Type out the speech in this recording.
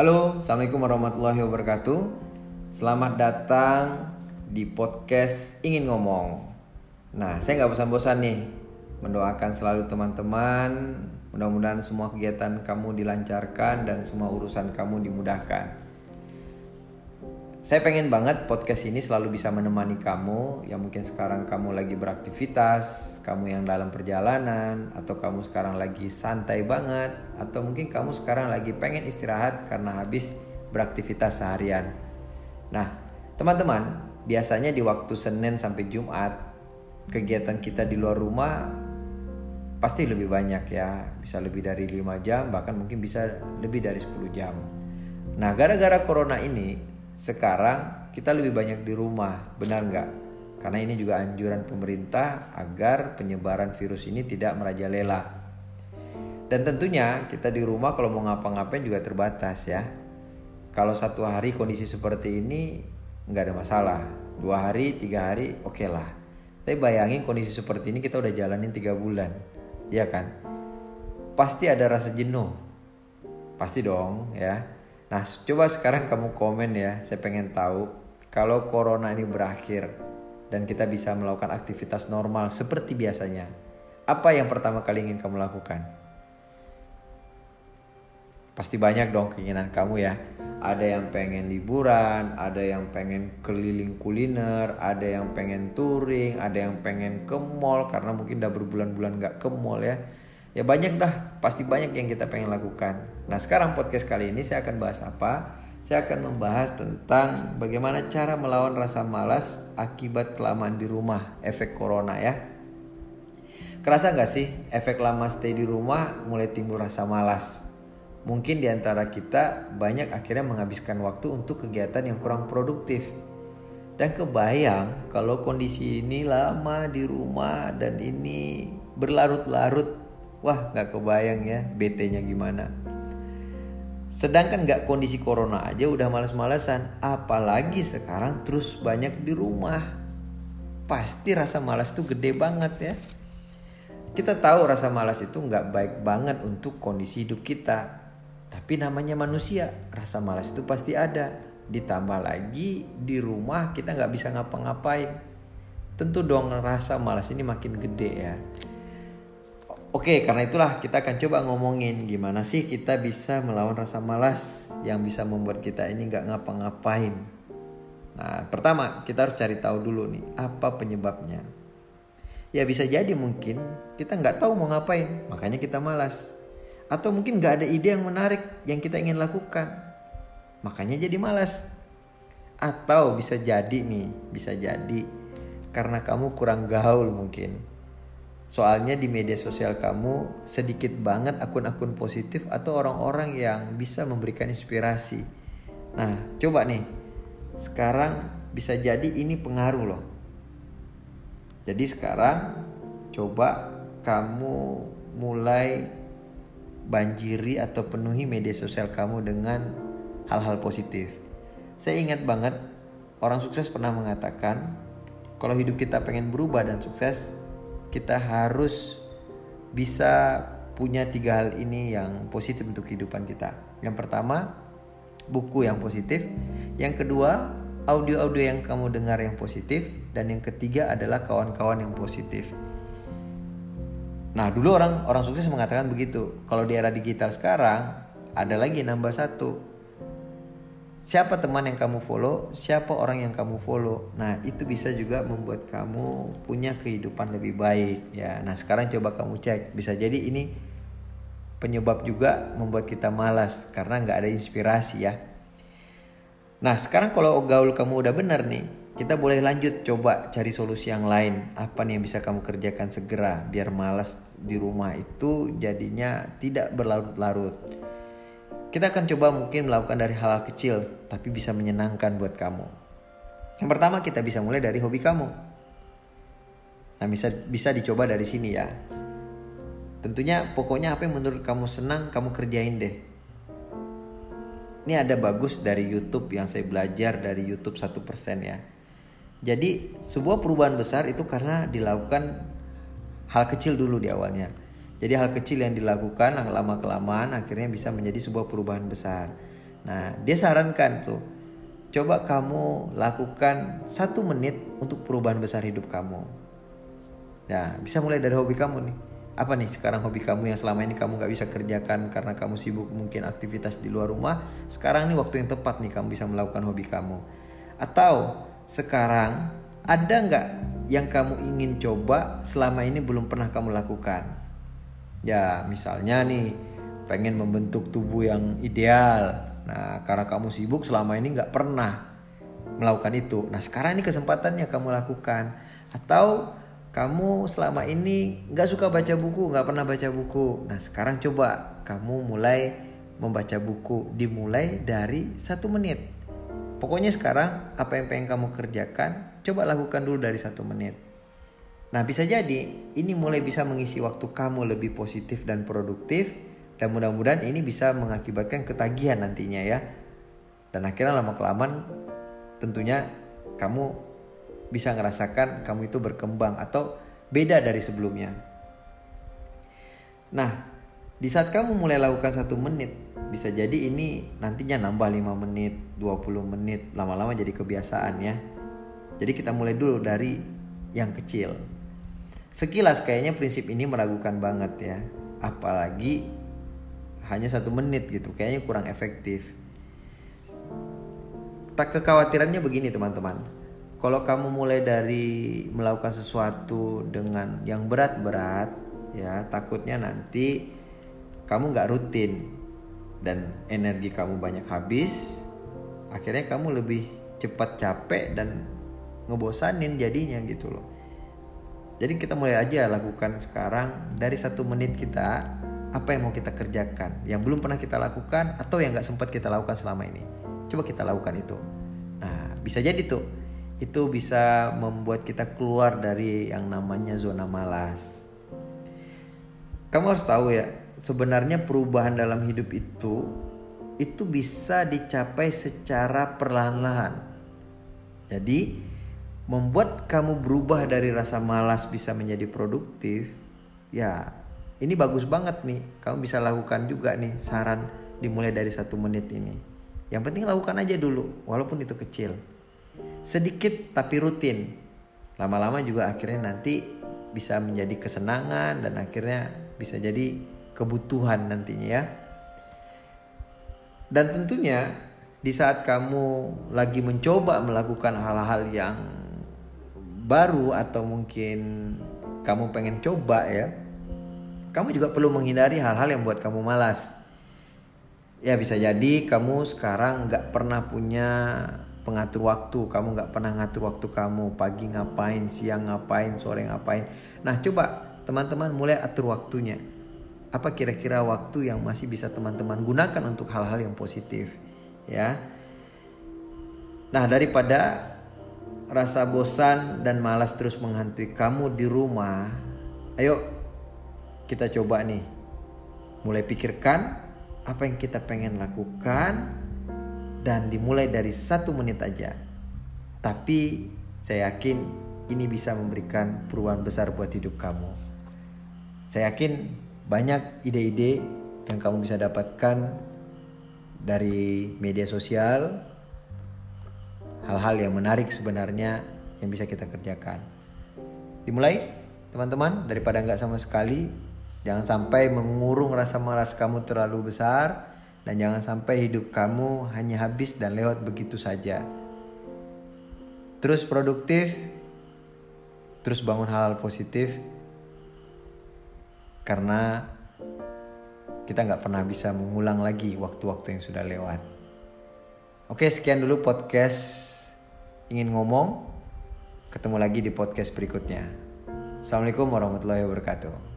Halo, Assalamualaikum warahmatullahi wabarakatuh. Selamat datang di podcast Ingin Ngomong. Nah, saya nggak bosan-bosan nih Mendoakan selalu teman-teman. Mudah-mudahan semua kegiatan kamu dilancarkan dan semua urusan kamu dimudahkan saya pengen banget podcast ini selalu bisa menemani kamu yang mungkin sekarang kamu lagi beraktivitas, kamu yang dalam perjalanan, atau kamu sekarang lagi santai banget, atau mungkin kamu sekarang lagi pengen istirahat karena habis beraktivitas seharian. Nah, teman-teman, biasanya di waktu Senin sampai Jumat, kegiatan kita di luar rumah pasti lebih banyak ya, bisa lebih dari 5 jam, bahkan mungkin bisa lebih dari 10 jam. Nah, gara-gara corona ini, sekarang kita lebih banyak di rumah, benar nggak? Karena ini juga anjuran pemerintah agar penyebaran virus ini tidak merajalela. Dan tentunya kita di rumah kalau mau ngapa-ngapain juga terbatas ya. Kalau satu hari kondisi seperti ini nggak ada masalah. Dua hari, tiga hari, oke okay lah. Tapi bayangin kondisi seperti ini kita udah jalanin tiga bulan, ya kan? Pasti ada rasa jenuh, pasti dong ya Nah, coba sekarang kamu komen ya. Saya pengen tahu kalau corona ini berakhir dan kita bisa melakukan aktivitas normal seperti biasanya. Apa yang pertama kali ingin kamu lakukan? Pasti banyak dong keinginan kamu ya. Ada yang pengen liburan, ada yang pengen keliling kuliner, ada yang pengen touring, ada yang pengen ke mall karena mungkin udah berbulan-bulan gak ke mall ya Ya banyak dah, pasti banyak yang kita pengen lakukan. Nah sekarang podcast kali ini saya akan bahas apa? Saya akan membahas tentang bagaimana cara melawan rasa malas akibat kelamaan di rumah, efek corona ya. Kerasa nggak sih efek lama stay di rumah mulai timbul rasa malas? Mungkin di antara kita banyak akhirnya menghabiskan waktu untuk kegiatan yang kurang produktif. Dan kebayang kalau kondisi ini lama di rumah dan ini berlarut-larut Wah gak kebayang ya BT-nya gimana. Sedangkan gak kondisi corona aja udah males-malesan. Apalagi sekarang terus banyak di rumah. Pasti rasa malas tuh gede banget ya. Kita tahu rasa malas itu gak baik banget untuk kondisi hidup kita. Tapi namanya manusia, rasa malas itu pasti ada. Ditambah lagi di rumah kita gak bisa ngapa-ngapain. Tentu dong rasa malas ini makin gede ya. Oke, karena itulah kita akan coba ngomongin gimana sih kita bisa melawan rasa malas yang bisa membuat kita ini nggak ngapa-ngapain. Nah, pertama kita harus cari tahu dulu nih apa penyebabnya. Ya bisa jadi mungkin kita nggak tahu mau ngapain, makanya kita malas. Atau mungkin nggak ada ide yang menarik yang kita ingin lakukan, makanya jadi malas. Atau bisa jadi nih, bisa jadi karena kamu kurang gaul mungkin Soalnya di media sosial kamu sedikit banget akun-akun positif atau orang-orang yang bisa memberikan inspirasi. Nah, coba nih. Sekarang bisa jadi ini pengaruh loh. Jadi sekarang coba kamu mulai banjiri atau penuhi media sosial kamu dengan hal-hal positif. Saya ingat banget orang sukses pernah mengatakan kalau hidup kita pengen berubah dan sukses, kita harus bisa punya tiga hal ini yang positif untuk kehidupan kita. Yang pertama, buku yang positif. Yang kedua, audio-audio yang kamu dengar yang positif. Dan yang ketiga adalah kawan-kawan yang positif. Nah, dulu orang orang sukses mengatakan begitu. Kalau di era digital sekarang, ada lagi nambah satu, siapa teman yang kamu follow, siapa orang yang kamu follow. Nah, itu bisa juga membuat kamu punya kehidupan lebih baik ya. Nah, sekarang coba kamu cek, bisa jadi ini penyebab juga membuat kita malas karena nggak ada inspirasi ya. Nah, sekarang kalau gaul kamu udah benar nih, kita boleh lanjut coba cari solusi yang lain. Apa nih yang bisa kamu kerjakan segera biar malas di rumah itu jadinya tidak berlarut-larut. Kita akan coba mungkin melakukan dari hal-hal kecil tapi bisa menyenangkan buat kamu. Yang pertama kita bisa mulai dari hobi kamu. Nah bisa bisa dicoba dari sini ya. Tentunya pokoknya apa yang menurut kamu senang kamu kerjain deh. Ini ada bagus dari YouTube yang saya belajar dari YouTube 1% ya. Jadi sebuah perubahan besar itu karena dilakukan hal kecil dulu di awalnya. Jadi hal kecil yang dilakukan lama kelamaan akhirnya bisa menjadi sebuah perubahan besar. Nah, dia sarankan tuh, coba kamu lakukan satu menit untuk perubahan besar hidup kamu. Nah, bisa mulai dari hobi kamu nih. Apa nih sekarang hobi kamu yang selama ini kamu gak bisa kerjakan karena kamu sibuk mungkin aktivitas di luar rumah. Sekarang nih waktu yang tepat nih kamu bisa melakukan hobi kamu. Atau sekarang ada nggak yang kamu ingin coba selama ini belum pernah kamu lakukan? Ya misalnya nih pengen membentuk tubuh yang ideal, Nah, karena kamu sibuk selama ini nggak pernah melakukan itu. Nah, sekarang ini kesempatannya kamu lakukan. Atau kamu selama ini nggak suka baca buku, nggak pernah baca buku. Nah, sekarang coba kamu mulai membaca buku. Dimulai dari satu menit. Pokoknya sekarang apa yang pengen kamu kerjakan, coba lakukan dulu dari satu menit. Nah, bisa jadi ini mulai bisa mengisi waktu kamu lebih positif dan produktif dan mudah-mudahan ini bisa mengakibatkan ketagihan nantinya ya. Dan akhirnya lama kelamaan tentunya kamu bisa ngerasakan kamu itu berkembang atau beda dari sebelumnya. Nah di saat kamu mulai lakukan satu menit bisa jadi ini nantinya nambah 5 menit 20 menit lama-lama jadi kebiasaan ya. Jadi kita mulai dulu dari yang kecil sekilas kayaknya prinsip ini meragukan banget ya. Apalagi hanya satu menit gitu kayaknya kurang efektif. Tak kekhawatirannya begini teman-teman. Kalau kamu mulai dari melakukan sesuatu dengan yang berat-berat ya takutnya nanti kamu nggak rutin dan energi kamu banyak habis akhirnya kamu lebih cepat capek dan ngebosanin jadinya gitu loh jadi kita mulai aja lakukan sekarang. Dari satu menit kita apa yang mau kita kerjakan? Yang belum pernah kita lakukan atau yang nggak sempat kita lakukan selama ini? Coba kita lakukan itu. Nah bisa jadi tuh. Itu bisa membuat kita keluar dari yang namanya zona malas. Kamu harus tahu ya sebenarnya perubahan dalam hidup itu itu bisa dicapai secara perlahan-lahan. Jadi membuat kamu berubah dari rasa malas bisa menjadi produktif ya ini bagus banget nih. Kamu bisa lakukan juga nih saran dimulai dari satu menit ini. Yang penting lakukan aja dulu walaupun itu kecil. Sedikit tapi rutin. Lama-lama juga akhirnya nanti bisa menjadi kesenangan dan akhirnya bisa jadi kebutuhan nantinya ya. Dan tentunya di saat kamu lagi mencoba melakukan hal-hal yang baru atau mungkin kamu pengen coba ya kamu juga perlu menghindari hal-hal yang buat kamu malas. Ya bisa jadi kamu sekarang nggak pernah punya pengatur waktu, kamu nggak pernah ngatur waktu kamu pagi ngapain, siang ngapain, sore ngapain. Nah coba teman-teman mulai atur waktunya. Apa kira-kira waktu yang masih bisa teman-teman gunakan untuk hal-hal yang positif, ya? Nah daripada rasa bosan dan malas terus menghantui kamu di rumah, ayo kita coba nih mulai pikirkan apa yang kita pengen lakukan dan dimulai dari satu menit aja. Tapi saya yakin ini bisa memberikan perubahan besar buat hidup kamu. Saya yakin banyak ide-ide yang kamu bisa dapatkan dari media sosial, hal-hal yang menarik sebenarnya yang bisa kita kerjakan. Dimulai, teman-teman, daripada nggak sama sekali, Jangan sampai mengurung rasa malas kamu terlalu besar dan jangan sampai hidup kamu hanya habis dan lewat begitu saja. Terus produktif, terus bangun hal, -hal positif karena kita nggak pernah bisa mengulang lagi waktu-waktu yang sudah lewat. Oke, sekian dulu podcast ingin ngomong. Ketemu lagi di podcast berikutnya. Assalamualaikum warahmatullahi wabarakatuh.